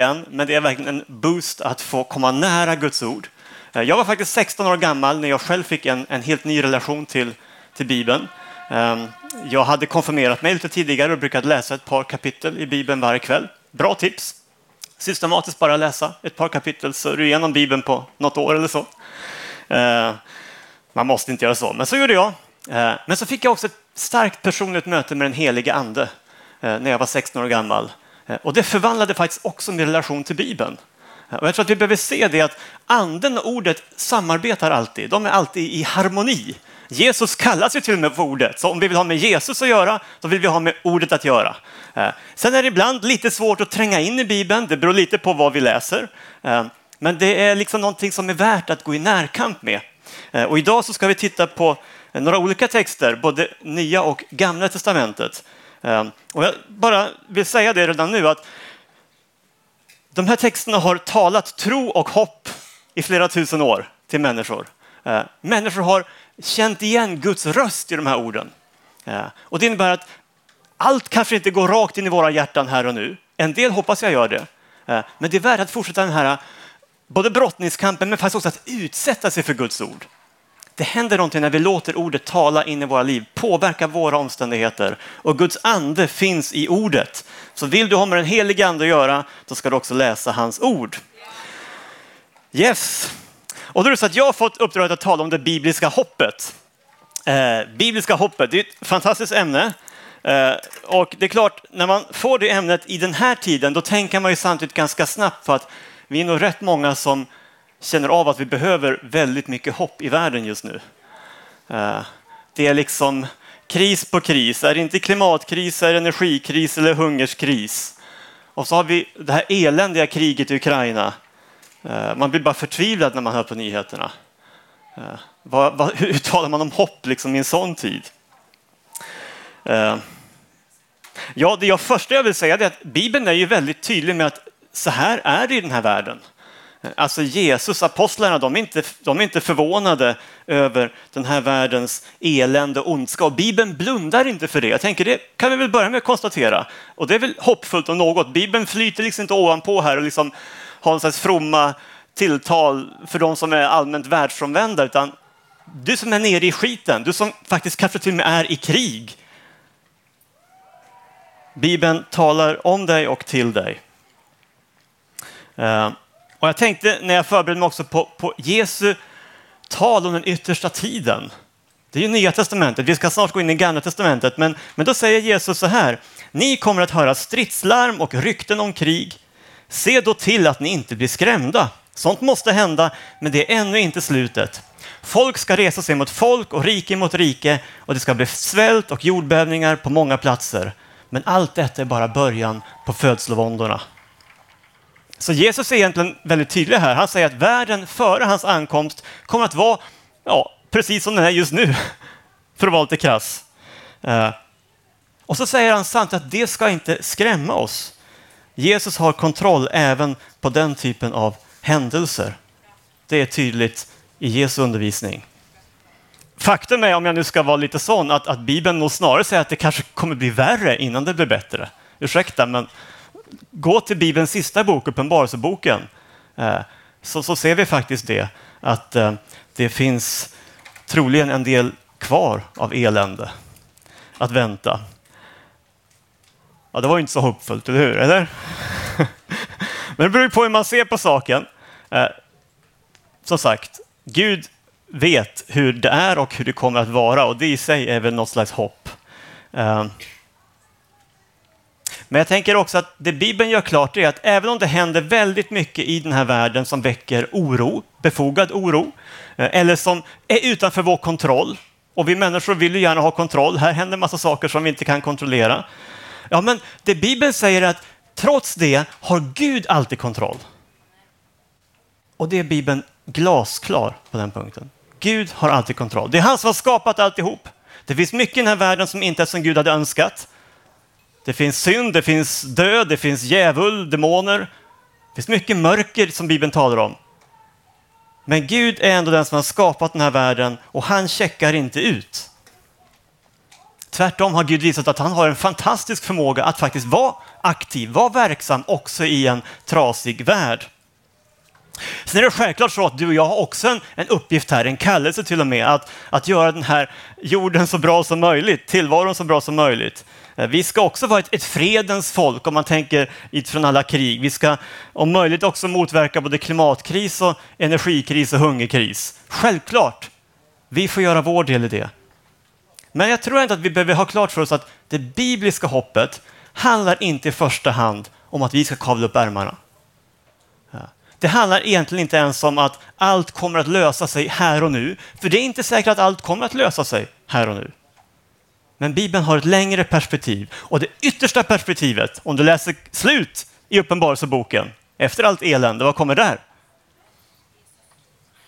än, men det är verkligen en boost att få komma nära Guds ord. Eh, jag var faktiskt 16 år gammal när jag själv fick en, en helt ny relation till, till Bibeln. Ehm, jag hade konfirmerat mig lite tidigare och brukade läsa ett par kapitel i Bibeln varje kväll. Bra tips! Systematiskt bara läsa ett par kapitel så är du igenom Bibeln på något år eller så. Ehm, man måste inte göra så, men så gjorde jag. Ehm, men så fick jag också ett starkt personligt möte med den helige Ande eh, när jag var 16 år gammal. Eh, och det förvandlade faktiskt också min relation till Bibeln. Eh, och jag tror att vi behöver se det att anden och ordet samarbetar alltid. De är alltid i harmoni. Jesus kallas ju till och med för ordet, så om vi vill ha med Jesus att göra, då vill vi ha med ordet att göra. Eh, sen är det ibland lite svårt att tränga in i Bibeln, det beror lite på vad vi läser. Men det är liksom någonting som är värt att gå i närkamp med. Och idag så ska vi titta på några olika texter, både Nya och Gamla Testamentet. Ehm, och jag bara vill säga det redan nu att de här texterna har talat tro och hopp i flera tusen år till människor. Ehm, människor har känt igen Guds röst i de här orden. Ehm, och det innebär att allt kanske inte går rakt in i våra hjärtan här och nu. En del hoppas jag gör det. Men det är värt att fortsätta den här eh, både brottningskampen men faktiskt också att utsätta sig för Guds ord. Det händer någonting när vi låter ordet tala in i våra liv, påverka våra omständigheter. Och Guds ande finns i ordet. Så vill du ha med den helige ande att göra, då ska du också läsa hans ord. Yes. Och då är det så att jag har fått uppdraget att tala om det bibliska hoppet. Eh, bibliska hoppet, det är ett fantastiskt ämne. Eh, och det är klart, när man får det ämnet i den här tiden, då tänker man ju samtidigt ganska snabbt på att vi är nog rätt många som känner av att vi behöver väldigt mycket hopp i världen just nu. Eh, det är liksom kris på kris. Är det inte klimatkris, är det energikris eller hungerskris? Och så har vi det här eländiga kriget i Ukraina. Eh, man blir bara förtvivlad när man hör på nyheterna. Eh, vad, vad, hur talar man om hopp liksom i en sån tid? Ja, det jag första jag vill säga är att Bibeln är ju väldigt tydlig med att så här är det i den här världen. Alltså Jesus, apostlarna, de är, inte, de är inte förvånade över den här världens elände och ondska. Och Bibeln blundar inte för det. Jag tänker det kan vi väl börja med att konstatera. Och det är väl hoppfullt om något. Bibeln flyter liksom inte ovanpå här och liksom har en slags fromma tilltal för de som är allmänt världsfrånvända, utan du som är nere i skiten, du som faktiskt kanske till och med är i krig. Bibeln talar om dig och till dig. Eh, och jag tänkte när jag förberedde mig också på, på Jesu tal om den yttersta tiden. Det är ju Nya Testamentet, vi ska snart gå in i Gamla Testamentet, men, men då säger Jesus så här. Ni kommer att höra stridslarm och rykten om krig. Se då till att ni inte blir skrämda. Sånt måste hända, men det är ännu inte slutet. Folk ska resa sig mot folk och rike mot rike och det ska bli svält och jordbävningar på många platser. Men allt detta är bara början på födslovåndorna. Så Jesus är egentligen väldigt tydlig här. Han säger att världen före hans ankomst kommer att vara ja, precis som den är just nu, för att vara lite krass. Eh, och så säger han samtidigt att det ska inte skrämma oss. Jesus har kontroll även på den typen av händelser. Det är tydligt i Jesu undervisning. Faktum är, om jag nu ska vara lite sån, att, att Bibeln nog snarare säger att det kanske kommer bli värre innan det blir bättre. Ursäkta, men gå till Bibelns sista bok, Uppenbarelseboken, eh, så, så ser vi faktiskt det, att eh, det finns troligen en del kvar av elände att vänta. Ja, det var ju inte så hoppfullt, eller hur? Eller? Men det beror på hur man ser på saken. Eh, som sagt, Gud vet hur det är och hur det kommer att vara och det i sig är väl något slags hopp. Men jag tänker också att det Bibeln gör klart är att även om det händer väldigt mycket i den här världen som väcker oro, befogad oro, eh, eller som är utanför vår kontroll, och vi människor vill ju gärna ha kontroll, här händer massa saker som vi inte kan kontrollera, Ja, men det Bibeln säger är att trots det har Gud alltid kontroll. Och det är Bibeln glasklar på den punkten. Gud har alltid kontroll. Det är han som har skapat alltihop. Det finns mycket i den här världen som inte är som Gud hade önskat. Det finns synd, det finns död, det finns djävul, demoner. Det finns mycket mörker som Bibeln talar om. Men Gud är ändå den som har skapat den här världen och han checkar inte ut. Tvärtom har Gud visat att han har en fantastisk förmåga att faktiskt vara aktiv, vara verksam också i en trasig värld. Sen är det självklart så att du och jag har också en, en uppgift här, en kallelse till och med, att, att göra den här jorden så bra som möjligt, tillvaron så bra som möjligt. Eh, vi ska också vara ett, ett fredens folk om man tänker utifrån alla krig. Vi ska om möjligt också motverka både klimatkris, och energikris och hungerkris. Självklart, vi får göra vår del i det. Men jag tror inte att vi behöver ha klart för oss att det bibliska hoppet handlar inte i första hand om att vi ska kavla upp ärmarna. Det handlar egentligen inte ens om att allt kommer att lösa sig här och nu, för det är inte säkert att allt kommer att lösa sig här och nu. Men Bibeln har ett längre perspektiv och det yttersta perspektivet, om du läser slut i Uppenbarelseboken, efter allt elände, vad kommer där?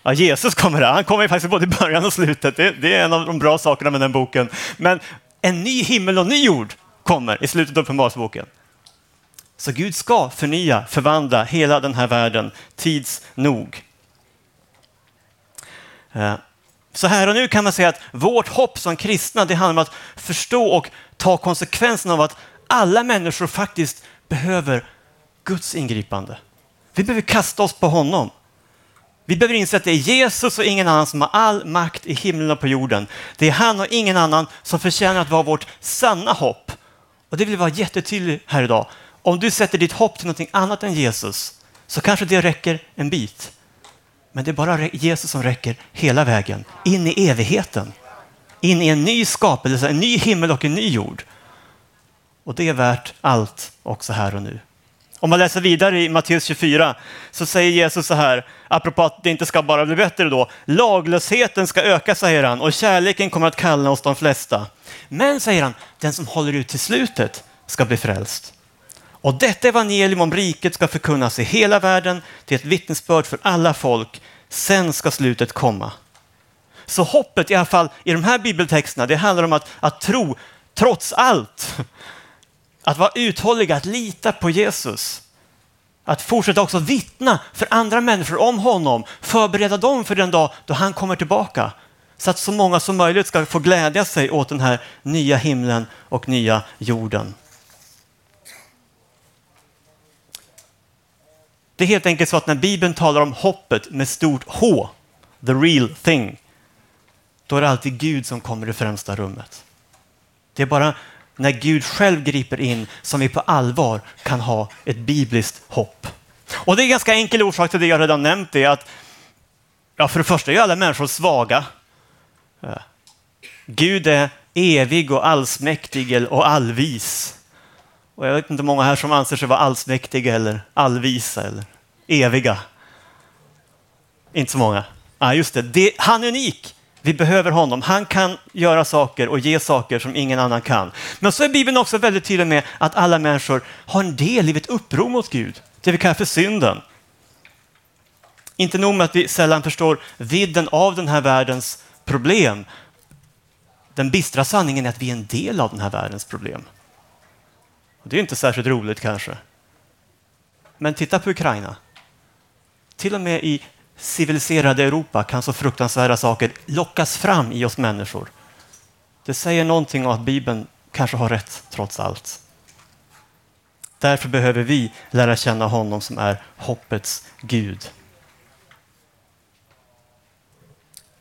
Ja, Jesus kommer där. Han kommer faktiskt både i början och slutet. Det, det, är en av de bra sakerna med den boken. Men en ny himmel och ny jord kommer i slutet av Uppenbarelseboken. Så Gud ska förnya, förvandla hela den här världen tids nog. Eh, så här och nu kan man säga att vårt hopp som kristna, det handlar om att förstå och ta konsekvensen av att alla människor faktiskt behöver Guds ingripande. Vi behöver kasta oss på honom. Vi behöver inse att det är Jesus och ingen annan som har all makt i himlen och på jorden. Det är han och ingen annan som förtjänar att vara vårt sanna hopp. Och det vill vara jättetydligt här idag. Om du sätter ditt hopp till någonting annat än Jesus så kanske det räcker en bit. Men det är bara Jesus som räcker hela vägen in i evigheten. In i en ny skapelse, en ny himmel och en ny jord. Och det är värt allt också här och nu. Om man läser vidare i Matteus 24 så säger Jesus så här, apropå att det inte ska bara bli bättre då. Laglösheten ska öka, säger han, och kärleken kommer att kallna hos de flesta. Men, säger han, den som håller ut till slutet ska bli frälst. Och detta evangelium om riket ska förkunnas i hela världen till ett vittnesbörd för alla folk. Sen ska slutet komma. Så hoppet i alla fall i de här bibeltexterna, det handlar om att, att tro trots allt. Att vara uthållig, att lita på Jesus. Att fortsätta också vittna för andra människor om honom, förbereda dem för den dag då han kommer tillbaka. Så att så många som möjligt ska få glädja sig åt den här nya himlen och nya jorden. Det är helt enkelt så att när Bibeln talar om hoppet med stort H, the real thing, då är det alltid Gud som kommer i främsta rummet. Det är bara när Gud själv griper in som vi på allvar kan ha ett bibliskt hopp. Och det är en ganska enkel orsak till det jag redan nämnt, det är att ja, för det första är alla människor svaga. Gud är evig och allsmäktig och allvis. Och jag vet inte många här som anser sig vara allsmäktiga eller allvisa eller eviga. Inte så många. ah, just det. det. Han är unik. Vi behöver honom. Han kan göra saker och ge saker som ingen annan kan. Men så är Bibeln också väldigt tydlig med att alla människor har en del i ett uppror mot Gud. Det vi kallar för synden. Inte nog med att vi sällan förstår vidden av den här världens problem. Den bistra sanningen är att vi är en del av den här världens problem. Det är inte särskilt roligt kanske. Men titta på Ukraina. Till och med i civiliserade Europa kan så fruktansvärda saker lockas fram i oss människor. Det säger någonting om att Bibeln kanske har rätt trots allt. Därför behöver vi lära känna honom som är hoppets Gud.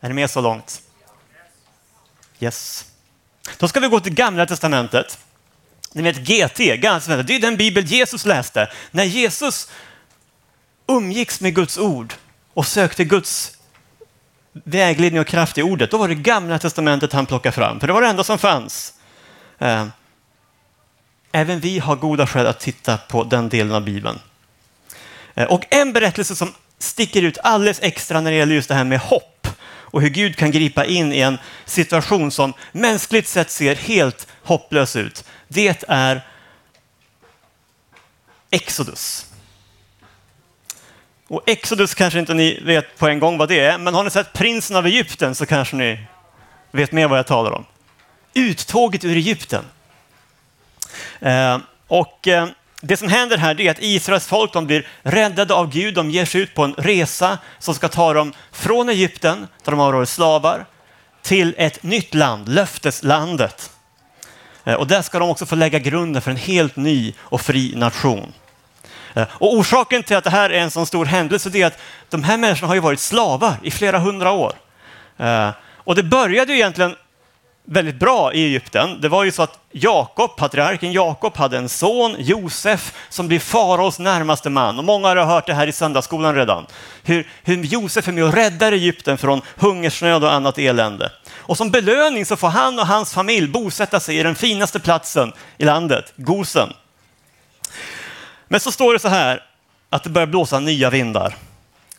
Är ni med så långt? Yes. Då ska vi gå till Gamla Testamentet. Ni vet GT, det är den bibel Jesus läste. När Jesus umgicks med Guds ord och sökte Guds vägledning och kraft i ordet, då var det gamla testamentet han plockade fram, för det var det enda som fanns. Eh, även vi har goda skäl att titta på den delen av Bibeln. Eh, och en berättelse som sticker ut alldeles extra när det gäller just det här med hopp och hur Gud kan gripa in i en situation som mänskligt sett ser helt hopplös ut. Det är Exodus. Och Exodus kanske inte ni vet på en gång vad det är, men har ni sett Prinsen av Egypten så kanske ni vet mer vad jag talar om. Uttåget ur Egypten. Eh, och eh, det som händer här är att Israels folk de blir räddade av Gud. De ger sig ut på en resa som ska ta dem från Egypten, där de har varit slavar, till ett nytt land, löfteslandet. Eh, och där ska de också få lägga grunden för en helt ny och fri nation. Eh, och orsaken till att det här är en sån stor händelse är att de här människorna har ju varit slavar i flera hundra år. Eh, och det började ju egentligen väldigt bra i Egypten. Det var ju så att Jakob, patriarken Jakob, hade en son, Josef, som blir faraos närmaste man. Och många har hört det här i söndagsskolan redan. Hur, hur Josef är med och räddar Egypten från hungersnöd och annat elände. Och som belöning så får han och hans familj bosätta sig i den finaste platsen i landet, Gosen. Men så står det så här, att det börjar blåsa nya vindar.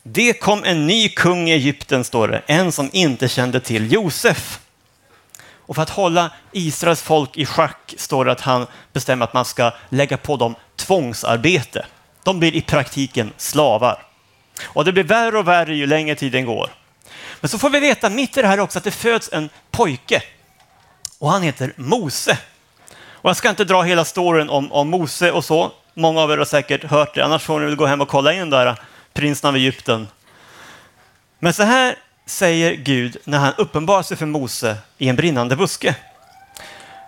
Det kom en ny kung i Egypten, står det, en som inte kände till Josef. Och för att hålla Israels folk i schack står det att han bestämmer att man ska lägga på dem tvångsarbete. De blir i praktiken slavar. Och det blir värre och värre ju längre tiden går. Men så får vi veta mitt i det här också att det föds en pojke. Och han heter Mose. Och jag ska inte dra hela storyn om, om Mose och så. Många av er har säkert hört det, annars får ni väl gå hem och kolla in där, prinsen av Egypten. Men så här säger Gud när han uppenbarar sig för Mose i en brinnande buske.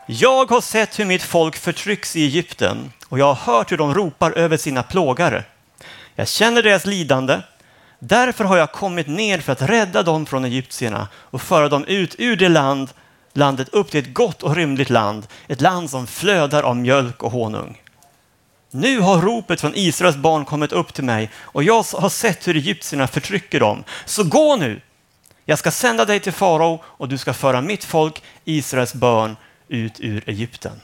Jag har sett hur mitt folk förtrycks i Egypten och jag har hört hur de ropar över sina plågare. Jag känner deras lidande. Därför har jag kommit ner för att rädda dem från egyptierna och föra dem ut ur det land, landet upp till ett gott och rymligt land, ett land som flödar av mjölk och honung. Nu har ropet från Israels barn kommit upp till mig och jag har sett hur egyptierna förtrycker dem. Så gå nu! Jag ska sända dig till farao och du ska föra mitt folk, Israels barn, ut ur Egypten.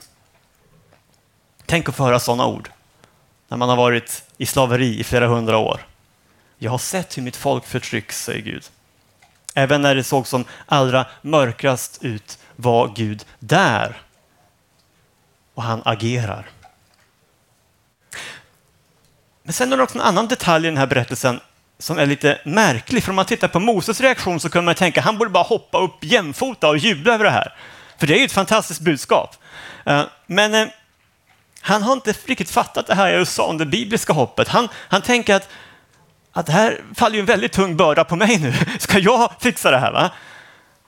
Tänk att få höra sådana ord när man har varit i slaveri i flera hundra år. Jag har sett hur mitt folk förtrycks, säger Gud. Även när det såg som allra mörkast ut var Gud där. Och han agerar. Men sen är det också en annan detalj i den här berättelsen som är lite märklig. För om man tittar på Moses reaktion så kunde man tänka att han borde bara hoppa upp jämfota och jubla över det här. För det är ju ett fantastiskt budskap. Eh, men eh, han har inte riktigt fattat det här jag sa om det bibliska hoppet. Han, han tänker att, att det här faller ju en väldigt tung börda på mig nu. Ska jag fixa det här? Va?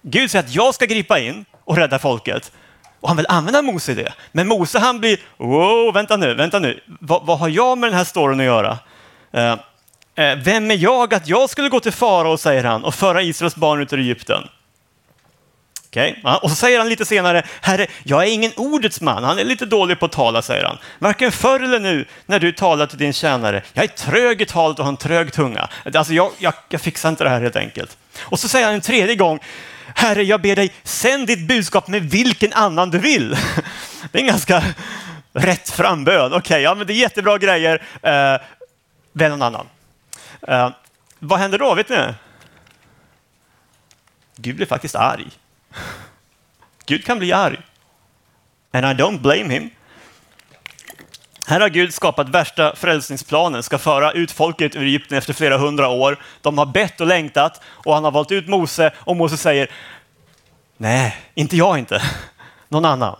Gud säger att jag ska gripa in och rädda folket. Och han vill använda Mose i det. Men Mose han blir, wow, vänta nu, vänta nu. Va, vad har jag med den här storyn att göra? Eh, Eh, vem är jag att jag skulle gå till farao, säger han, och föra Israels barn ut ur Egypten? Okay. Och så säger han lite senare, Herre, jag är ingen ordets man. Han är lite dålig på att tala, säger han. Varken förr eller nu när du talar till din tjänare. Jag är trög i talet och har en trög tunga. Alltså, jag, jag, jag fixar inte det här helt enkelt. Och så säger han en tredje gång, Herre, jag ber dig, sänd ditt budskap med vilken annan du vill. Det är en ganska rätt frambön. Okej, okay, ja, men det är jättebra grejer. Eh, välj någon annan. Uh, vad händer då? Vet ni? Gud blir faktiskt arg. Gud kan bli arg. And I don't blame him. Här har Gud skapat värsta frälsningsplanen, ska föra ut folket ur Egypten efter flera hundra år. De har bett och längtat och han har valt ut Mose och Mose säger Nej, inte jag inte. Någon annan.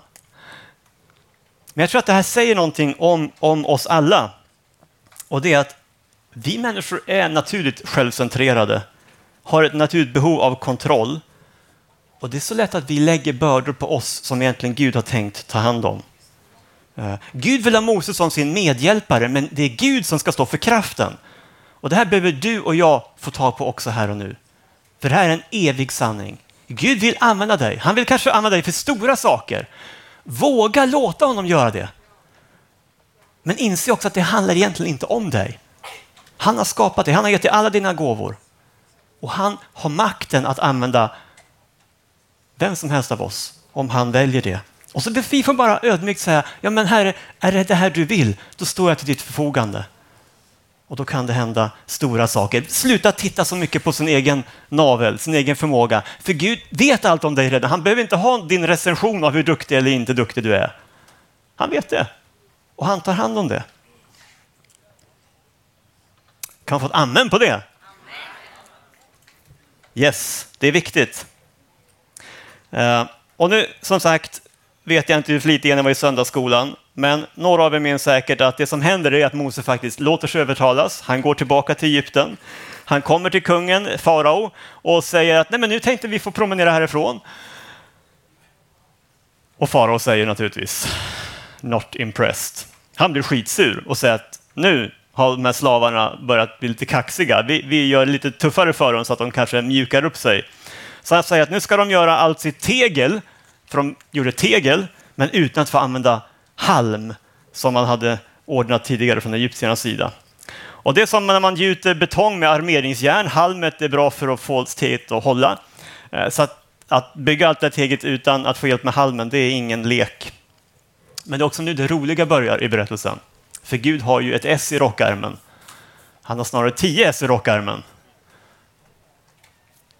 Men jag tror att det här säger någonting om, om oss alla. Och det är att vi människor är naturligt självcentrerade, har ett naturligt behov av kontroll. Och det är så lätt att vi lägger bördor på oss som egentligen Gud har tänkt ta hand om. Eh, Gud vill ha Moses som sin medhjälpare, men det är Gud som ska stå för kraften. Och det här behöver du och jag få tag på också här och nu. För det här är en evig sanning. Gud vill använda dig. Han vill kanske använda dig för stora saker. Våga låta honom göra det. Men inse också att det handlar egentligen inte om dig. Han har skapat dig, han har gett dig alla dina gåvor. Och han har makten att använda vem som helst av oss, om han väljer det. Och så vi får bara ödmjukt säga, ja men herre, är det det här du vill, då står jag till ditt förfogande. Och då kan det hända stora saker. Sluta titta så mycket på sin egen navel, sin egen förmåga. För Gud vet allt om dig redan. Han behöver inte ha din recension av hur duktig eller inte duktig du är. Han vet det. Och han tar hand om det. Kan man få ett amen på det? Yes, det är viktigt. Uh, och nu, som sagt, vet jag inte hur flitiga ni var i söndagsskolan, men några av er minns säkert att det som händer är att Mose faktiskt låter sig övertalas. Han går tillbaka till Egypten. Han kommer till kungen, farao, och säger att Nej, men nu tänkte vi få promenera härifrån. Och farao säger naturligtvis not impressed. Han blir skitsur och säger att nu har de här slavarna börjat bli lite kaxiga. Vi, vi gör det lite tuffare för dem så att de kanske mjukar upp sig. Så han säger att nu ska de göra allt sitt tegel, för de gjorde tegel, men utan att få använda halm som man hade ordnat tidigare från egyptiernas sida. Och det är som när man gjuter betong med armeringsjärn. Halmet är bra för att få teget att hålla. Eh, så att, att bygga allt det här teget utan att få hjälp med halmen, det är ingen lek. Men det är också nu det roliga börjar i berättelsen. För Gud har ju ett S i rockärmen. Han har snarare tio S i rockärmen.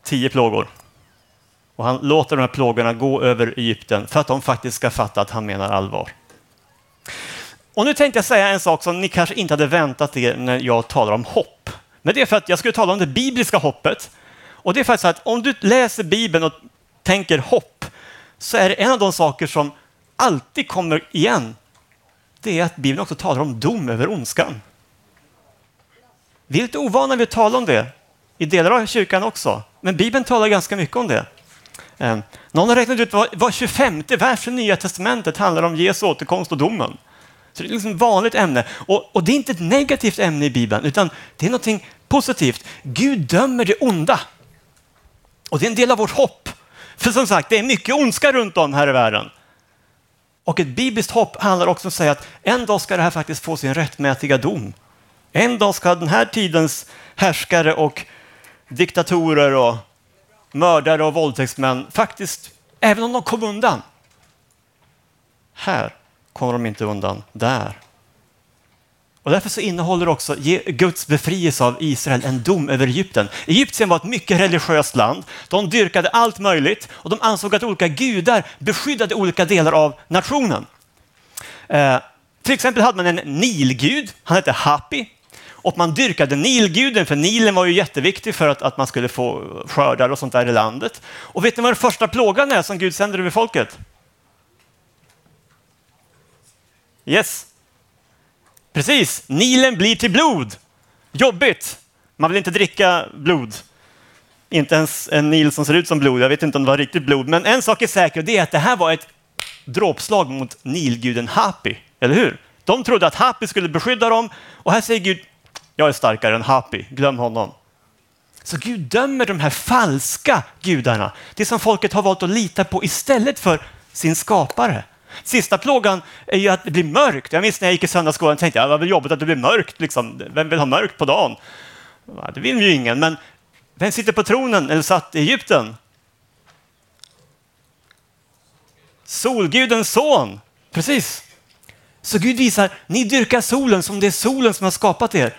Tio plågor. Och han låter de här plågorna gå över Egypten för att de faktiskt ska fatta att han menar allvar. Och nu tänkte jag säga en sak som ni kanske inte hade väntat er när jag talar om hopp. Men det är för att jag skulle tala om det bibliska hoppet. Och det är faktiskt så att om du läser Bibeln och tänker hopp så är det en av de saker som alltid kommer igen. Det är att Bibeln också talar om dom över ondskan. Vi är lite ovana vid att tala om det i delar av kyrkan också, men Bibeln talar ganska mycket om det. Ehm, någon har räknat ut vad 25 vers i Nya Testamentet handlar om Jesu återkomst och domen. Så det är liksom ett vanligt ämne. Och, och, det är inte ett negativt ämne i Bibeln, utan det är något positivt. Gud dömer det onda. Och det är en del av vårt hopp. För som sagt, det är mycket ondska runt om här i världen. Och ett bibliskt hopp handlar också om att säga att en dag ska det här faktiskt få sin rättmätiga dom. En dag ska den här tidens härskare och diktatorer och mördare och våldtäktsmän faktiskt, även om de kom undan, här kommer de inte undan där. Och därför så innehåller också Guds befrielse av Israel en dom över Egypten. Egypten var ett mycket religiöst land. De dyrkade allt möjligt och de ansåg att olika gudar beskyddade olika delar av nationen. Eh, till exempel hade man en Nilgud, han hette Hapi. Och man dyrkade Nilguden, för Nilen var ju jätteviktig för att, att man skulle få skördar och sånt där i landet. Och vet ni vad den första plågan är som Gud sänder över folket? Yes. Precis, Nilen blir till blod. Jobbigt. Man vill inte dricka blod. Inte ens en Nil som ser ut som blod. Jag vet inte om det var riktigt blod. Men en sak är säker och det är att det här var ett dråpslag mot Nilguden Hapi. Eller hur? De trodde att Hapi skulle beskydda dem och här säger Gud, jag är starkare än Hapi, glöm honom. Så Gud dömer de här falska gudarna, det som folket har valt att lita på istället för sin skapare. Sista plågan är ju att det blir mörkt. Jag minns när jag gick i söndagsskolan och tänkte att det var väl jobbigt att det blir mörkt. Liksom. Vem vill ha mörkt på dagen? Det vill ju ingen, men vem sitter på tronen eller satt i Egypten? Solgudens son. Precis. Så Gud visar, ni dyrkar solen som det är solen som har skapat er.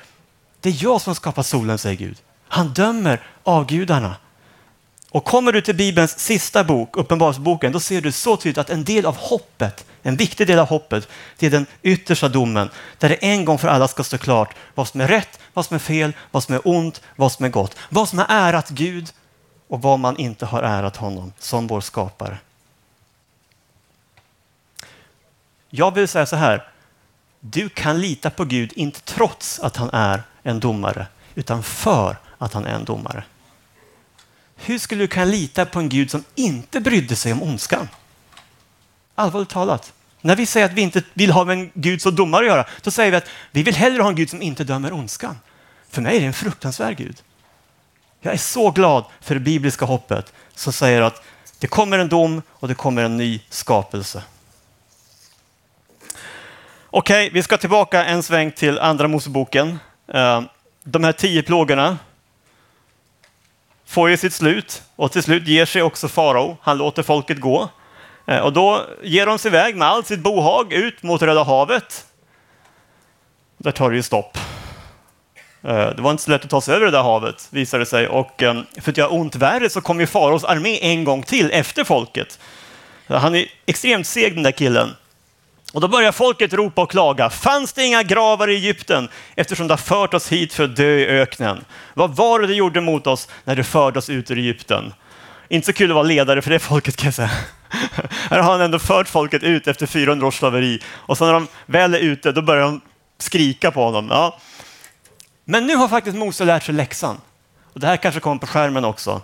Det är jag som har skapat solen, säger Gud. Han dömer avgudarna. Och kommer du till Bibelns sista bok, Uppenbarelseboken, då ser du så tydligt att en del av hoppet, en viktig del av hoppet, det är den yttersta domen, där det en gång för alla ska stå klart vad som är rätt, vad som är fel, vad som är ont, vad som är gott, vad som har ärat Gud och vad man inte har ärat honom som vår skapare. Jag vill säga så här, du kan lita på Gud, inte trots att han är en domare, utan för att han är en domare. Hur skulle du kunna lita på en Gud som inte brydde sig om ondskan? Allvarligt talat. När vi säger att vi inte vill ha med en Gud som domare att göra, då säger vi att vi vill hellre ha en Gud som inte dömer ondskan. För mig är det en fruktansvärd Gud. Jag är så glad för det bibliska hoppet som säger att det kommer en dom och det kommer en ny skapelse. Okej, vi ska tillbaka en sväng till Andra Moseboken. Eh, de här tio plågorna får ju sitt slut och till slut ger sig också farao. Han låter folket gå. Eh, och då ger de sig iväg med allt sitt bohag ut mot Röda havet. Där tar det ju stopp. Eh, det var inte så lätt att ta sig över det där havet, visade det sig. Och eh, för att göra ont värre så kom ju faraos armé en gång till efter folket. Han är extremt seg den där killen. Och då börjar folket ropa och klaga. Fanns det inga gravar i Egypten eftersom du har fört oss hit för att dö i öknen? Vad var det du gjorde mot oss när du förde oss ut ur Egypten? Inte så kul att vara ledare för det folket kan jag säga. Här har han ändå fört folket ut efter 400 års slaveri och sen när de väl är ute då börjar de skrika på honom. Ja. Men nu har faktiskt Mose lärt sig läxan. Och det här kanske kommer på skärmen också.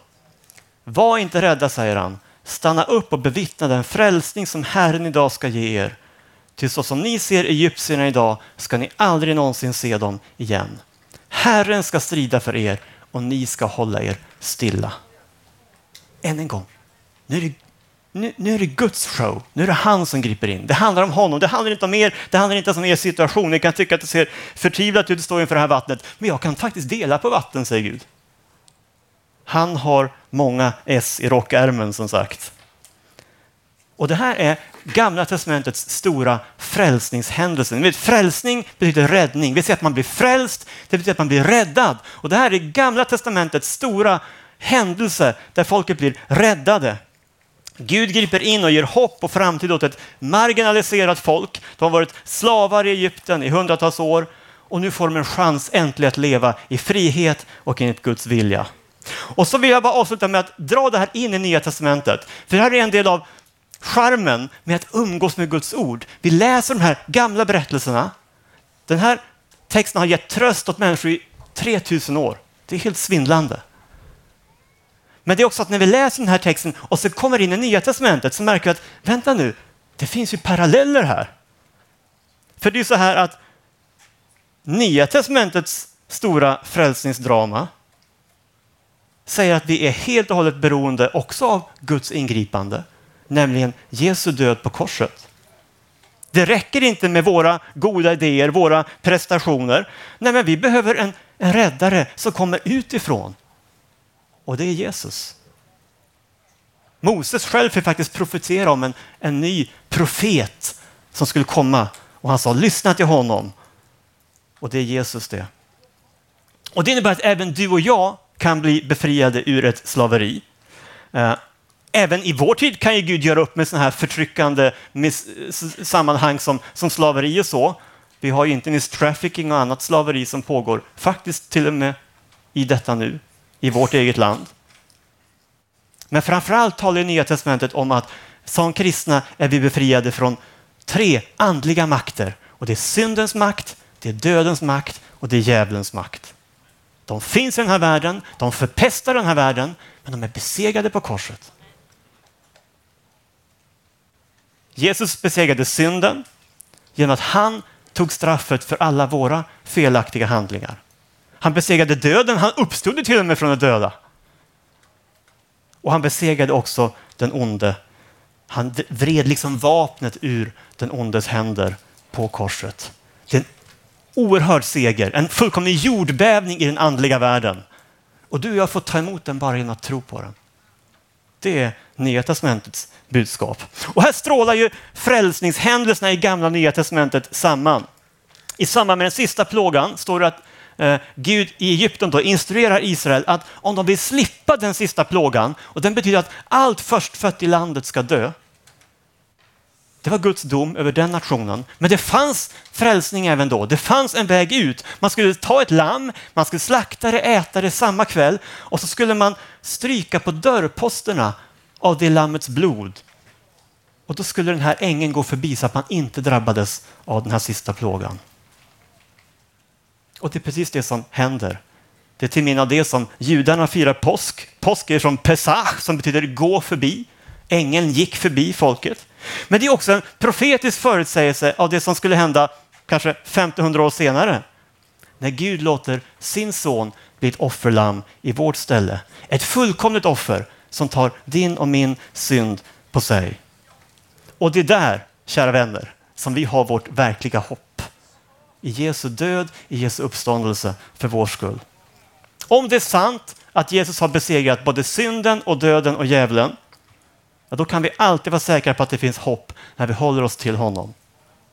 Var inte rädda, säger han. stanna upp och bevittna den frälsning som Herren idag ska ge er. Till så som ni ser egyptierna idag ska ni aldrig någonsin se dem igen. Herren ska strida för er och ni ska hålla er stilla. Än en gång, nu är det nu, nu, är det Guds show. Nu är det han som griper in. Det handlar om honom. Det handlar inte om er. Det handlar inte om er situation. Ni kan tycka att det ser förtvivlat ut att stå inför det här vattnet. Men jag kan faktiskt dela på vatten, säger Gud. Han har många S i rockärmen, som sagt. Och det här är Gamla testamentets stora frälsningshändelse. Ni vet, frälsning betyder räddning. Vi säger att man blir frälst, det betyder att man blir räddad. Och det här är Gamla testamentets stora händelse där folket blir räddade. Gud griper in och ger hopp och framtid åt ett marginaliserat folk. De har varit slavar i Egypten i hundratals år och nu får de en chans äntligen att leva i frihet och enligt Guds vilja. Och så vill jag bara avsluta med att dra det här in i Nya Testamentet. För det här är en del av charmen med att umgås med Guds ord. Vi läser de här gamla berättelserna. Den här texten har gett tröst åt människor i 3000 år. Det är helt svindlande. Men det är också att när vi läser den här texten och så kommer in i Nya Testamentet så märker vi att vänta nu, det finns ju paralleller här. För det är så här att Nya Testamentets stora frälsningsdrama säger att vi är helt och hållet beroende också av Guds ingripande, nämligen Jesu död på korset. Det räcker inte med våra goda idéer, våra prestationer. Nej, men vi behöver en, en räddare som kommer utifrån och det är Jesus. Moses själv fick faktiskt profetera om en, en ny profet som skulle komma och han sa lyssna till honom. Och det är Jesus det. Och det innebär att även du och jag kan bli befriade ur ett slaveri. Eh, Även i vår tid kan ju Gud göra upp med sådana här förtryckande sammanhang som, som slaveri och så. Vi har ju inte minst trafficking och annat slaveri som pågår, faktiskt till och med i detta nu i vårt eget land. Men framförallt talar Nya Testamentet om att som kristna är vi befriade från tre andliga makter. Och det är syndens makt, det är dödens makt och det är djävulens makt. De finns i den här världen, de förpestar den här världen, men de är besegrade på korset. Jesus besegrade synden genom att han tog straffet för alla våra felaktiga handlingar. Han besegrade döden, han uppstod till och med från de döda. Och han besegrade också den onde. Han vred liksom vapnet ur den ondes händer på korset. Det är en oerhörd seger, en fullkomlig jordbävning i den andliga världen. Och du och jag får ta emot den bara genom att tro på den. Det är Nya Testamentets budskap. Och här strålar ju frälsningshändelserna i Gamla Nya Testamentet samman. I samband med den sista plågan står det att eh, Gud i Egypten då instruerar Israel att om de vill slippa den sista plågan, och den betyder att allt förstfött i landet ska dö. Det var Guds dom över den nationen. Men det fanns frälsning även då. Det fanns en väg ut. Man skulle ta ett lamm, man skulle slakta det, äta det samma kväll och så skulle man stryka på dörrposterna av det lammets blod. Och då skulle den här ängeln gå förbi så att man inte drabbades av den här sista plågan. Och det är precis det som händer. Det är till minne av det som judarna firar påsk. Påsk är från Pesach som betyder gå förbi. Ängeln gick förbi folket. Men det är också en profetisk förutsägelse av det som skulle hända kanske 1500 år senare. När Gud låter sin son bli ett offerlamm i vårt ställe. Ett fullkomligt offer som tar din och min synd på sig. Och det är där, kära vänner, som vi har vårt verkliga hopp i Jesu död, i Jesu uppståndelse för vår skull. Om det är sant att Jesus har besegrat både synden och döden och djävulen, ja, då kan vi alltid vara säkra på att det finns hopp när vi håller oss till honom.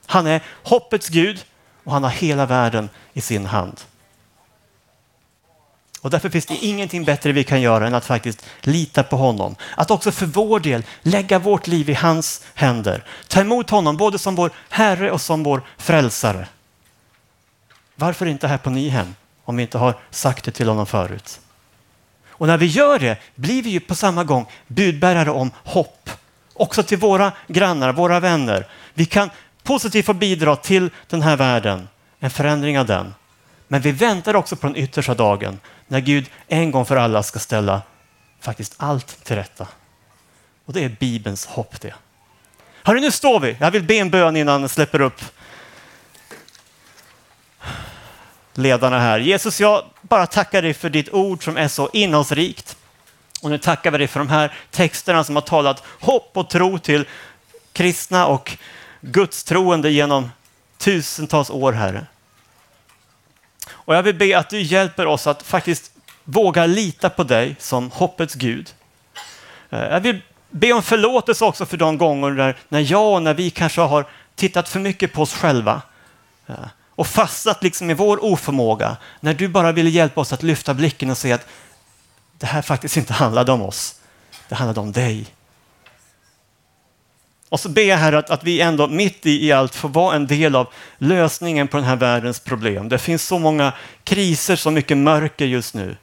Han är hoppets Gud och han har hela världen i sin hand. Och därför finns det ingenting bättre vi kan göra än att faktiskt lita på honom. Att också för vår del lägga vårt liv i hans händer. Ta emot honom både som vår Herre och som vår frälsare. Varför inte här på Nyhem om vi inte har sagt det till honom förut? Och när vi gör det blir vi ju på samma gång budbärare om hopp. Också till våra grannar, våra vänner. Vi kan positivt få bidra till den här världen, en förändring av den. Men vi väntar också på den yttersta dagen när Gud en gång för alla ska ställa faktiskt allt till rätta. Och det är Bibelns hopp det. Hörru, nu står vi. Jag vill be en bön innan jag släpper upp ledarna här. Jesus, jag bara tackar dig för ditt ord som är så innehållsrikt. Och nu tackar vi dig för de här texterna som har talat hopp och tro till kristna och gudstroende genom tusentals år, Herre. Och jag vill be att du hjälper oss att faktiskt våga lita på dig som hoppets Gud. Eh, jag vill be om förlåtelse också för de gånger där, när jag och när vi kanske har tittat för mycket på oss själva eh, och fastnat liksom i vår oförmåga. När du bara ville hjälpa oss att lyfta blicken och se att det här faktiskt inte handlade om oss. Det handlade om dig. Och så ber jag Herre, att, att vi ändå mitt i, i allt får vara en del av lösningen på den här världens problem. Det finns så många kriser, så mycket mörker just nu.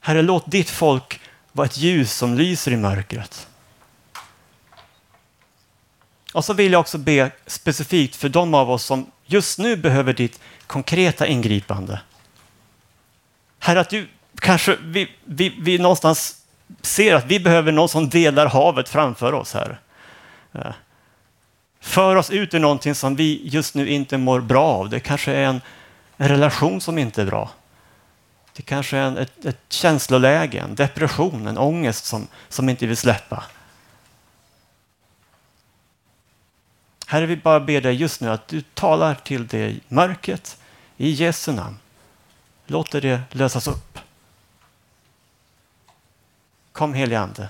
Herre, låt ditt folk vara ett ljus som lyser i mörkret. Och så vill jag också be specifikt för de av oss som just nu behöver ditt konkreta ingripande. Herre, att du kanske, vi, vi, vi någonstans ser att vi behöver någon som delar havet framför oss här. Eh, för oss ut ur någonting som vi just nu inte mår bra av. Det kanske är en, en relation som inte är bra. Det kanske är en, ett, ett känsloläge, en depression, en ångest som, som inte vill släppa. Herre, vi bara ber dig just nu att du talar till det mörkret i Jesu namn. Låt det lösas upp. Kom helige Ande.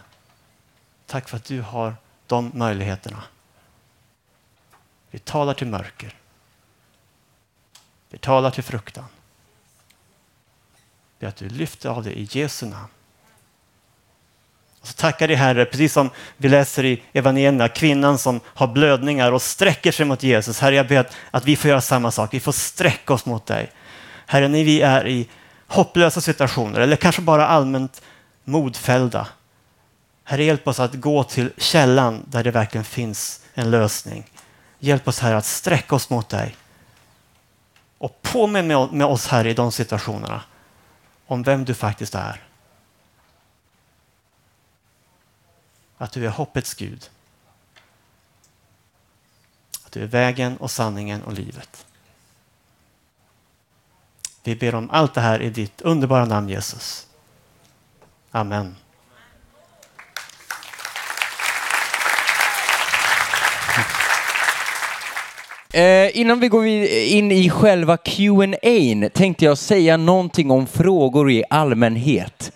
Tack för att du har de möjligheterna. Vi talar till mörker. Vi talar till fruktan. Det att du lyfter av det i Jesu namn. Och så tackar dig Herre, precis som vi läser i evangelierna, kvinnan som har blödningar och sträcker sig mot Jesus. Herre, jag ber att, att vi får göra samma sak. Vi får sträcka oss mot dig. Herre, när vi är i hopplösa situationer eller kanske bara allmänt modfällda. Herre, hjälp oss att gå till källan där det verkligen finns en lösning. Hjälp oss Herre att sträcka oss mot dig. Och påminn med oss här i de situationerna om vem du faktiskt är. Att du är hoppets Gud. Att du är vägen och sanningen och livet. Vi ber om allt det här i ditt underbara namn Jesus. Amen. Eh, innan vi går in i själva Q&A tänkte jag säga någonting om frågor i allmänhet.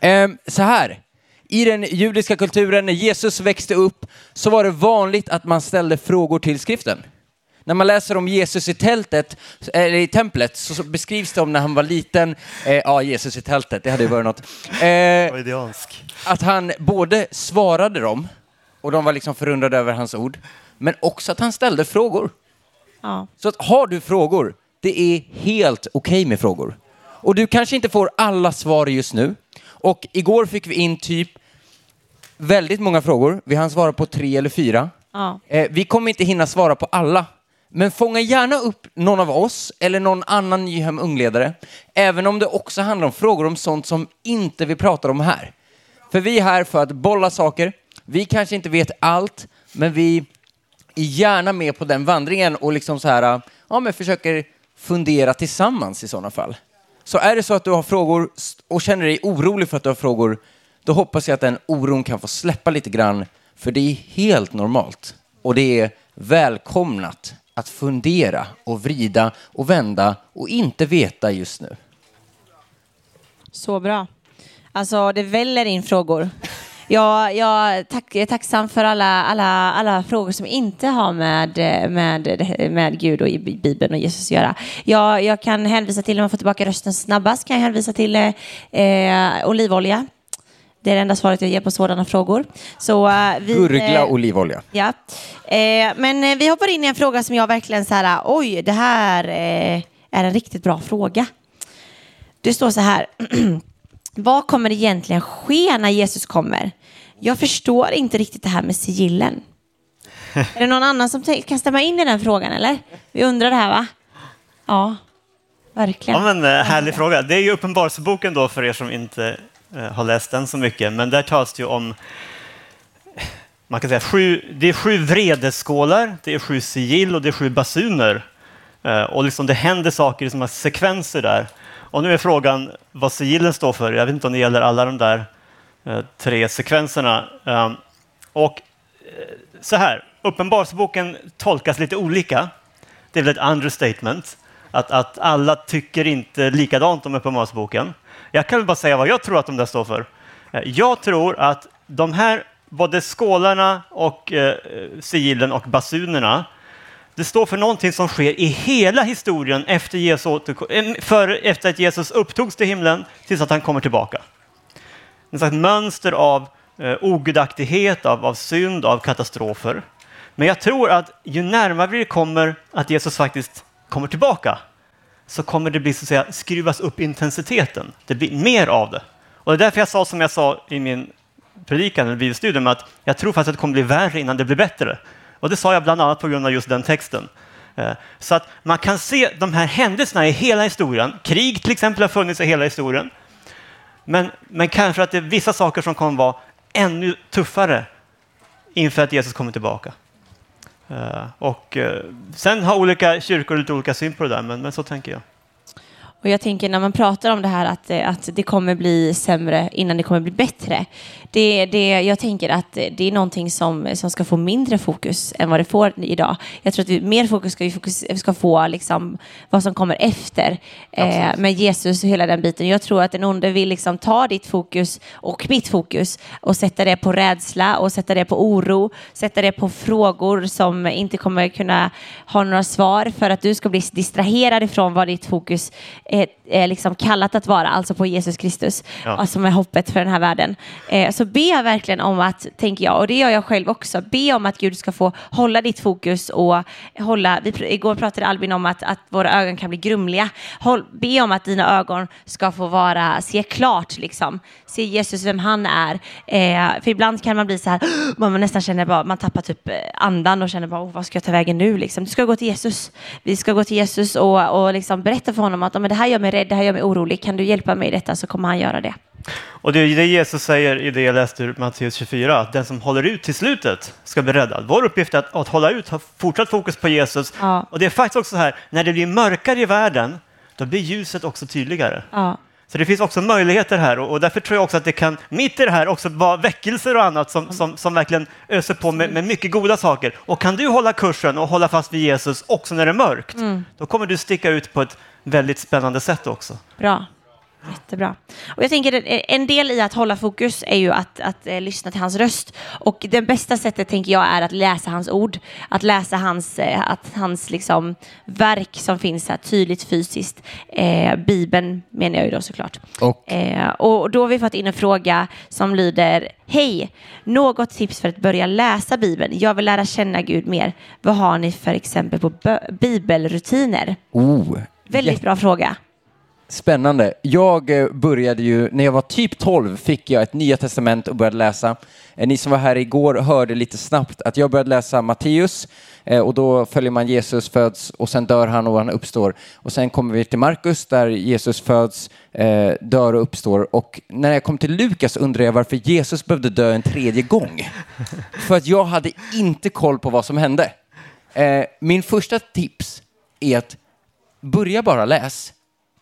Eh, så här, i den judiska kulturen när Jesus växte upp så var det vanligt att man ställde frågor till skriften. När man läser om Jesus i tältet, eller i templet, så beskrivs det om när han var liten, eh, ja Jesus i tältet, det hade ju varit något. Eh, att han både svarade dem, och de var liksom förundrade över hans ord, men också att han ställde frågor. Ja. Så att har du frågor, det är helt okej okay med frågor. Och du kanske inte får alla svar just nu. Och igår fick vi in typ väldigt många frågor. Vi hann svara på tre eller fyra. Ja. Eh, vi kommer inte hinna svara på alla. Men fånga gärna upp någon av oss eller någon annan Nyhem ungledare, även om det också handlar om frågor om sånt som inte vi pratar om här. För vi är här för att bolla saker. Vi kanske inte vet allt, men vi gärna med på den vandringen och liksom så här, äh, ja, men försöker fundera tillsammans i sådana fall. Så är det så att du har frågor och känner dig orolig för att du har frågor, då hoppas jag att den oron kan få släppa lite grann, för det är helt normalt. Och det är välkomnat att fundera och vrida och vända och inte veta just nu. Så bra. Alltså, det väller in frågor. Jag, jag, tack, jag är tacksam för alla, alla, alla frågor som inte har med, med, med Gud och Bibeln och Jesus att göra. Jag, jag kan hänvisa till, om jag får tillbaka rösten snabbast, kan jag hänvisa till eh, olivolja. Det är det enda svaret jag ger på sådana frågor. Så, uh, vi, Gurgla uh, olivolja. Ja. Uh, men vi hoppar in i en fråga som jag verkligen så här, oj, det här är en riktigt bra fråga. Det står så här. Vad kommer egentligen ske när Jesus kommer? Jag förstår inte riktigt det här med sigillen. är det någon annan som kan stämma in i den frågan eller? Vi undrar det här va? Ja, verkligen. Ja, men, eh, härlig fråga. Det är ju Uppenbarelseboken då för er som inte eh, har läst den så mycket, men där talas det ju om man kan säga sju, det är sju vredeskålar, det är sju sigill och det är sju basuner. Eh, och liksom det händer saker i sådana sekvenser där. Och nu är frågan vad sigillen står för. Jag vet inte om det gäller alla de där eh, tre sekvenserna. Ehm, och eh, så här, Uppenbarelseboken tolkas lite olika. Det är väl ett understatement. Att, att alla tycker inte likadant om Uppenbarelseboken. Jag kan väl bara säga vad jag tror att de där står för. Eh, jag tror att de här, både skålarna och eh, sigillen och basunerna, det står för någonting som sker i hela historien efter, Jesus eh, för, efter att Jesus upptogs till himlen tills att han kommer tillbaka. En slags mönster av eh, ogudaktighet, av, av synd, av katastrofer. Men jag tror att ju närmare vi kommer att Jesus faktiskt kommer tillbaka så kommer det bli så att säga skruvas upp intensiteten. Det blir mer av det. Och det är därför jag sa som jag sa i min predikan eller bibelstudium att jag tror faktiskt att det kommer bli värre innan det blir bättre. Och det sa jag bland annat på grund av just den texten. Eh, så att man kan se de här händelserna i hela historien. Krig till exempel har funnits i hela historien. Men, men kanske att det är vissa saker som kommer vara ännu tuffare inför att Jesus kommer tillbaka. Eh, och eh, sen har olika kyrkor lite olika syn på det där, men, men så tänker jag. Och jag tänker när man pratar om det här att, eh, att det kommer bli sämre innan det kommer bli bättre. Det, det, jag tänker att det är någonting som, som ska få mindre fokus än vad det får idag. Jag tror att vi, mer fokus ska vi fokus, ska få liksom vad som kommer efter eh, med Jesus och hela den biten. Jag tror att den onde vill liksom ta ditt fokus och mitt fokus och sätta det på rädsla och sätta det på oro, sätta det på frågor som inte kommer kunna ha några svar för att du ska bli distraherad ifrån vad ditt fokus är, är liksom kallat att vara, alltså på Jesus Kristus, ja. som är hoppet för den här världen. Eh, så be jag verkligen om att, tänker jag, och det gör jag själv också, be om att Gud ska få hålla ditt fokus och hålla, vi, igår pratade Albin om att, att våra ögon kan bli grumliga. Håll, be om att dina ögon ska få vara, se klart liksom, se Jesus vem han är. Eh, för ibland kan man bli så här, man nästan känner bara, man tappar typ andan och känner bara, oh, vad ska jag ta vägen nu liksom? Du ska gå till Jesus. Vi ska gå till Jesus och, och liksom berätta för honom att men det här gör mig rädd, det här gör mig orolig. Kan du hjälpa mig i detta så kommer han göra det. Och det är det Jesus säger i det jag läste ur Matteus 24, att den som håller ut till slutet ska bli räddad. Vår uppgift är att, att hålla ut, ha fortsatt fokus på Jesus. Ja. Och det är faktiskt också så här, när det blir mörkare i världen, då blir ljuset också tydligare. Ja. Så det finns också möjligheter här och, och, därför tror jag också att det kan, mitt i det här, också vara väckelser och annat som, som, som verkligen öser på med, med, mycket goda saker. Och kan du hålla kursen och hålla fast vid Jesus också när det är mörkt, mm. då kommer du sticka ut på ett väldigt spännande sätt också. Bra. Jättebra. Och jag tänker en del i att hålla fokus är ju att, att eh, lyssna till hans röst. Och det bästa sättet tänker jag är att läsa hans ord. Att läsa hans, eh, att hans liksom, verk som finns här tydligt fysiskt. Eh, Bibeln menar jag ju då såklart. Och. Eh, och då har vi fått in en fråga som lyder Hej! Något tips för att börja läsa Bibeln? Jag vill lära känna Gud mer. Vad har ni för exempel på bibelrutiner? Oh, Väldigt bra fråga. Spännande. Jag eh, började ju, när jag var typ 12 fick jag ett Nya Testament och började läsa. Eh, ni som var här igår hörde lite snabbt att jag började läsa Matteus eh, och då följer man Jesus föds och sen dör han och han uppstår. Och sen kommer vi till Markus där Jesus föds, dör och uppstår. Och när jag kom till Lukas undrar jag varför Jesus behövde dö en tredje gång. För att jag hade inte koll på vad som hände. Min första tips är att börja bara läs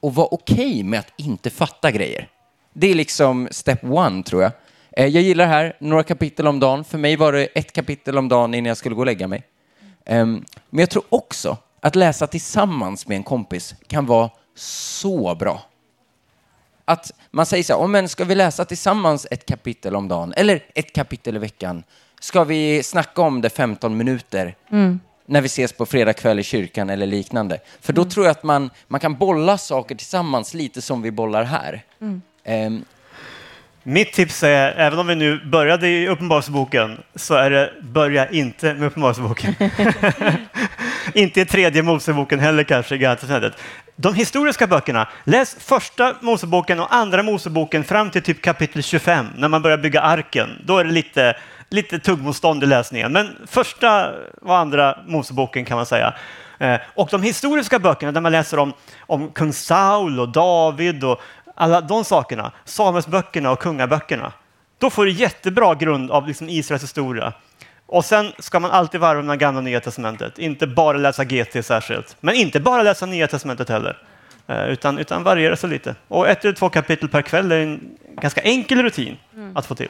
och var okej okay med att inte fatta grejer. Det är liksom step one, tror jag. Eh, jag gillar det här, några kapitel om dagen. För mig var det ett kapitel om dagen innan jag skulle gå och lägga mig. Ehm, men jag tror också att läsa tillsammans med en kompis kan vara så bra. Att man säger så här, oh, men ska vi läsa tillsammans ett kapitel om dagen? Eller ett kapitel i veckan? Ska vi snacka om det 15 minuter? Mm när vi ses på fredag kväll i kyrkan eller liknande. För då mm. tror jag att man, man kan bolla saker tillsammans lite som vi bollar här. Mm. Um, mitt tips är, även om vi nu började i Uppenbarelseboken, så är det börja inte med Uppenbarelseboken. inte i tredje Moseboken heller kanske, i De historiska böckerna, läs första Moseboken och andra Moseboken fram till typ kapitel 25, när man börjar bygga arken. Då är det lite lite tuggmotstånd i läsningen. Men första och andra Moseboken kan man säga. Eh, och de historiska böckerna där man läser om, om kung Saul och David och alla de sakerna, Samuelsböckerna och kungaböckerna. Då får du jättebra grund av liksom Israels historia. Och sen ska man alltid varva med gamla och nya testamentet. Inte bara läsa GT särskilt, men inte bara läsa nya testamentet heller. Eh, utan, utan variera sig lite. Och ett eller två kapitel per kväll är en ganska enkel rutin mm. att få till.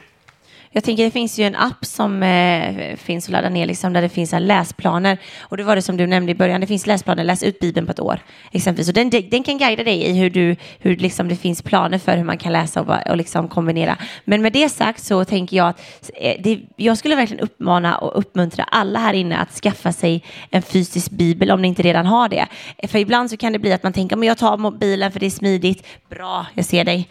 Jag tänker det finns ju en app som eh, finns att ladda ner liksom, där det finns en läsplaner. Och det var det som du nämnde i början, det finns läsplaner, läs ut Bibeln på ett år. Exempelvis. Och den, den kan guida dig i hur, du, hur liksom, det finns planer för hur man kan läsa och, och liksom kombinera. Men med det sagt så tänker jag att eh, det, jag skulle verkligen uppmana och uppmuntra alla här inne att skaffa sig en fysisk bibel om ni inte redan har det. För ibland så kan det bli att man tänker, men jag tar mobilen för det är smidigt. Bra, jag ser dig.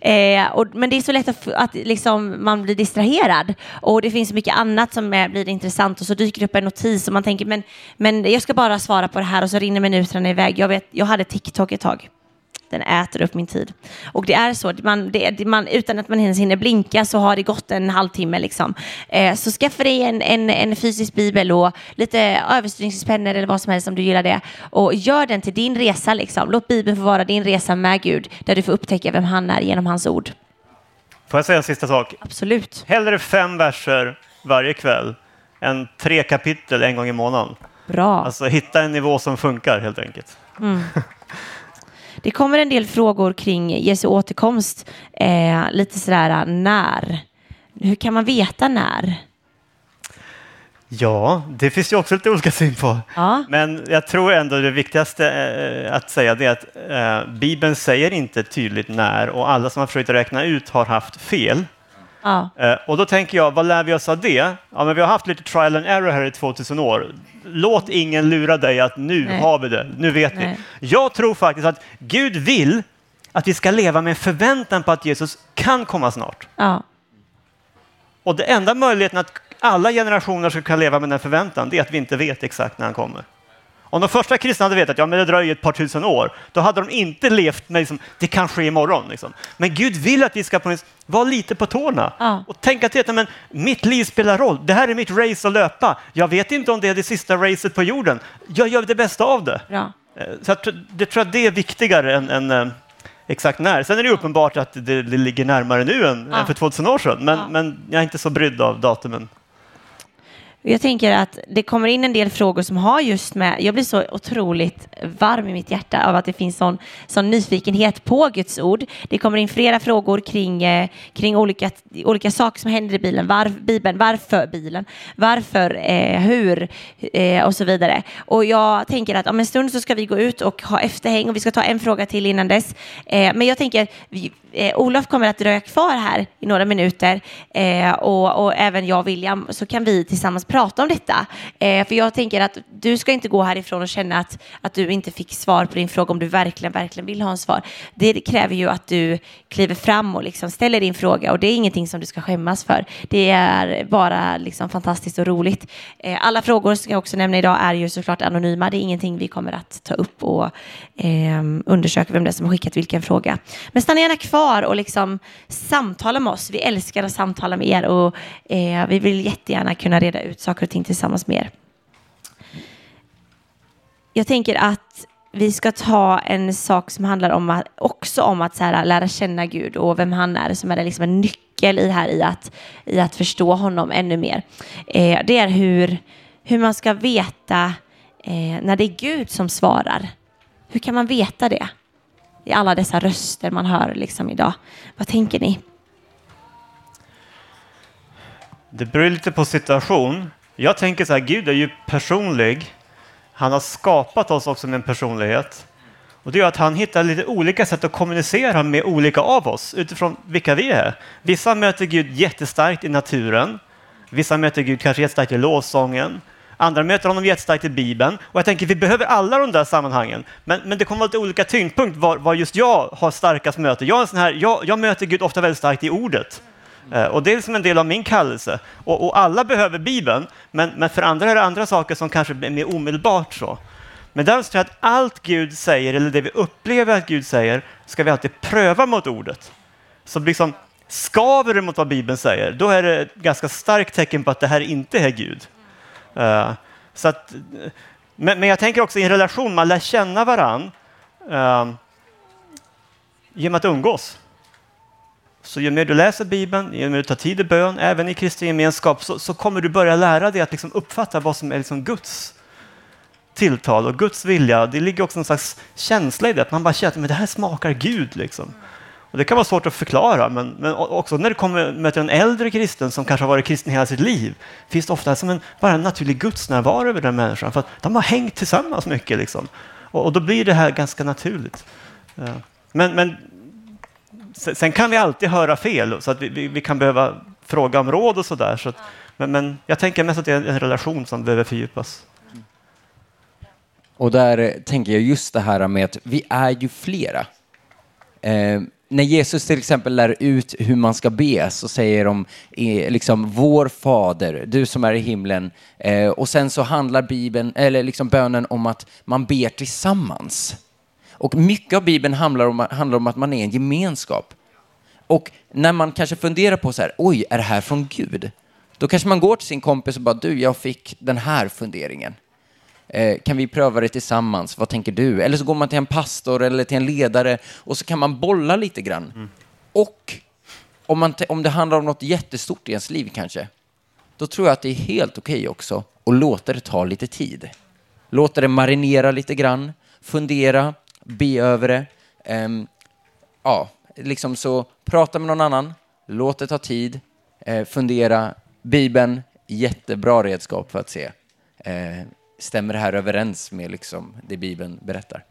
eh, och, men det är så lätt att, att liksom, man blir distraherad och det finns mycket annat som är, blir intressant och så dyker det upp en notis och man tänker men, men jag ska bara svara på det här och så rinner minuterna iväg. Jag, vet, jag hade TikTok ett tag. Den äter upp min tid. Och det är så, man, det, man, utan att man ens hinner blinka så har det gått en halvtimme. Liksom. Eh, så skaffa dig en, en, en, fysisk bibel och lite överstyrningspennor eller vad som helst om du gillar det. Och gör den till din resa. Liksom. Låt Bibeln få vara din resa med Gud, där du får upptäcka vem han är genom hans ord. Får jag säga en sista sak? Absolut. Hellre fem verser varje kväll än tre kapitel en gång i månaden. Bra. Alltså hitta en nivå som funkar helt enkelt. Mm. Det kommer en del frågor kring Jesu återkomst. Eh, lite sådär när. Hur kan man veta när? Ja, det finns ju också lite olika syn på. Ja. Men jag tror ändå det viktigaste eh, att säga det är att eh, Bibeln säger inte tydligt när och alla som har försökt räkna ut har haft fel. Ja. Eh, och då tänker jag, vad lär vi oss av det? Ja, men vi har haft lite trial and error här i 2000 år. Låt ingen lura dig att nu Nej. har vi det, nu vet Nej. vi. Jag tror faktiskt att Gud vill att vi ska leva med förväntan på att Jesus kan komma snart. Ja. Och det enda möjligheten att alla generationer ska kunna leva med den förväntan, det är att vi inte vet exakt när han kommer. Om de första kristna hade vetat att ja, men det dröjer ett par tusen år, då hade de inte levt med liksom, det kan ske imorgon. Liksom. Men Gud vill att vi ska på vara lite på tårna ja. och tänka till att men, mitt liv spelar roll. Det här är mitt race att löpa. Jag vet inte om det är det sista racet på jorden. Jag gör det bästa av det. Ja. Eh, så jag, jag tror att det är viktigare än, än eh, exakt när. Sen är det uppenbart att det, det ligger närmare nu än, ja. än, för 2000 år sedan, men, men jag är inte så brydd av datumen. Jag tänker att det kommer in en del frågor som har just med, jag blir så otroligt varm i mitt hjärta av att det finns sån, sån nyfikenhet på Guds ord. Det kommer in flera frågor kring, eh, kring olika, olika saker som händer i bilen, var, Bibeln, varför bilen, varför, eh, hur eh, och så vidare. Och jag tänker att om en stund så ska vi gå ut och ha efterhäng och vi ska ta en fråga till innan dess. Eh, men jag tänker, vi, eh, Olof kommer att dröja kvar här i några minuter eh, och, och, även jag och William så kan vi tillsammans prata om detta. Eh, för jag tänker att du ska inte gå härifrån och känna att, att du inte fick svar på din fråga om du verkligen, verkligen vill ha en svar. Det kräver ju att du kliver fram och liksom ställer din fråga och det är ingenting som du ska skämmas för. Det är bara liksom fantastiskt och roligt. Eh, alla frågor som jag också nämner idag är ju såklart anonyma. Det är ingenting vi kommer att ta upp och eh, undersöka vem det är som har skickat vilken fråga. Men stanna gärna kvar och liksom samtala med oss. Vi älskar att samtala med er och eh, vi vill jättegärna kunna reda ut saker och ting tillsammans med er. Jag tänker att vi ska ta en sak som handlar om att, också om att så här, lära känna Gud och vem han är som är liksom en nyckel i, här, i, att, i att förstå honom ännu mer. Eh, det är hur, hur man ska veta eh, när det är Gud som svarar. Hur kan man veta det? I alla dessa röster man hör liksom idag. Vad tänker ni? Det beror lite på situation. Jag tänker så här, Gud är ju personlig. Han har skapat oss också med en personlighet. Och det gör att han hittar lite olika sätt att kommunicera med olika av oss utifrån vilka vi är. Vissa möter Gud jättestarkt i naturen. Vissa möter Gud kanske jättestarkt i lovsången. Andra möter honom jättestarkt i Bibeln. Och jag tänker, vi behöver alla de där sammanhangen. Men, men det kommer vara lite olika tyngdpunkt var, var just jag har starkast möte. Jag, är sån här, jag, jag möter Gud ofta väldigt starkt i ordet. Eh, och det är liksom en del av min kallelse. Och, och, alla behöver Bibeln, men, men för andra är det andra saker som kanske är mer omedelbart så. Men däremot tror jag att allt Gud säger, eller det vi upplever att Gud säger, ska vi alltid pröva mot ordet. Så liksom, skaver det mot vad Bibeln säger, då är det ett ganska starkt tecken på att det här inte är Gud. Uh, så att, men, men, jag tänker också i en relation, man lär känna varann uh, genom att umgås. Så ju mer du läser Bibeln, ju mer du tar tid i bön, även i kristen gemenskap, så, så kommer du börja lära dig att liksom uppfatta vad som är liksom Guds tilltal och Guds vilja. Det ligger också en slags känsla i det, att man bara känner att det här smakar Gud. Liksom. Och det kan vara svårt att förklara, men, men också när du kommer möter en äldre kristen som kanske har varit kristen hela sitt liv, finns det ofta som en, bara en naturlig gudsnärvaro över den människan, för att de har hängt tillsammans mycket. Liksom. Och, och då blir det här ganska naturligt. Men, men sen kan vi alltid höra fel, så att vi, vi, vi kan behöva fråga om råd och sådär. Så men, men jag tänker mest att det är en relation som behöver fördjupas. Och där tänker jag just det här med att vi är ju flera. Eh, när Jesus till exempel lär ut hur man ska be så säger de eh, liksom vår fader, du som är i himlen. Eh, och sen så handlar Bibeln, eller liksom bönen om att man ber tillsammans. Och mycket av Bibeln handlar om, handlar om att man är en gemenskap. Och när man kanske funderar på så här, oj, är det här från Gud? Då kanske man går till sin kompis och bara, du, jag fick den här funderingen. Eh, kan vi pröva det tillsammans? Vad tänker du? Eller så går man till en pastor eller till en ledare och så kan man bolla lite grann. Mm. Och om, man om det handlar om något jättestort i ens liv kanske, då tror jag att det är helt okej okay också att låta det ta lite tid. Låta det marinera lite grann, fundera, be över det. Um, ja, liksom så prata med någon annan, låt det ta tid, eh, fundera. Bibeln, jättebra redskap för att se. Eh, stämmer det här överens med liksom det Bibeln berättar?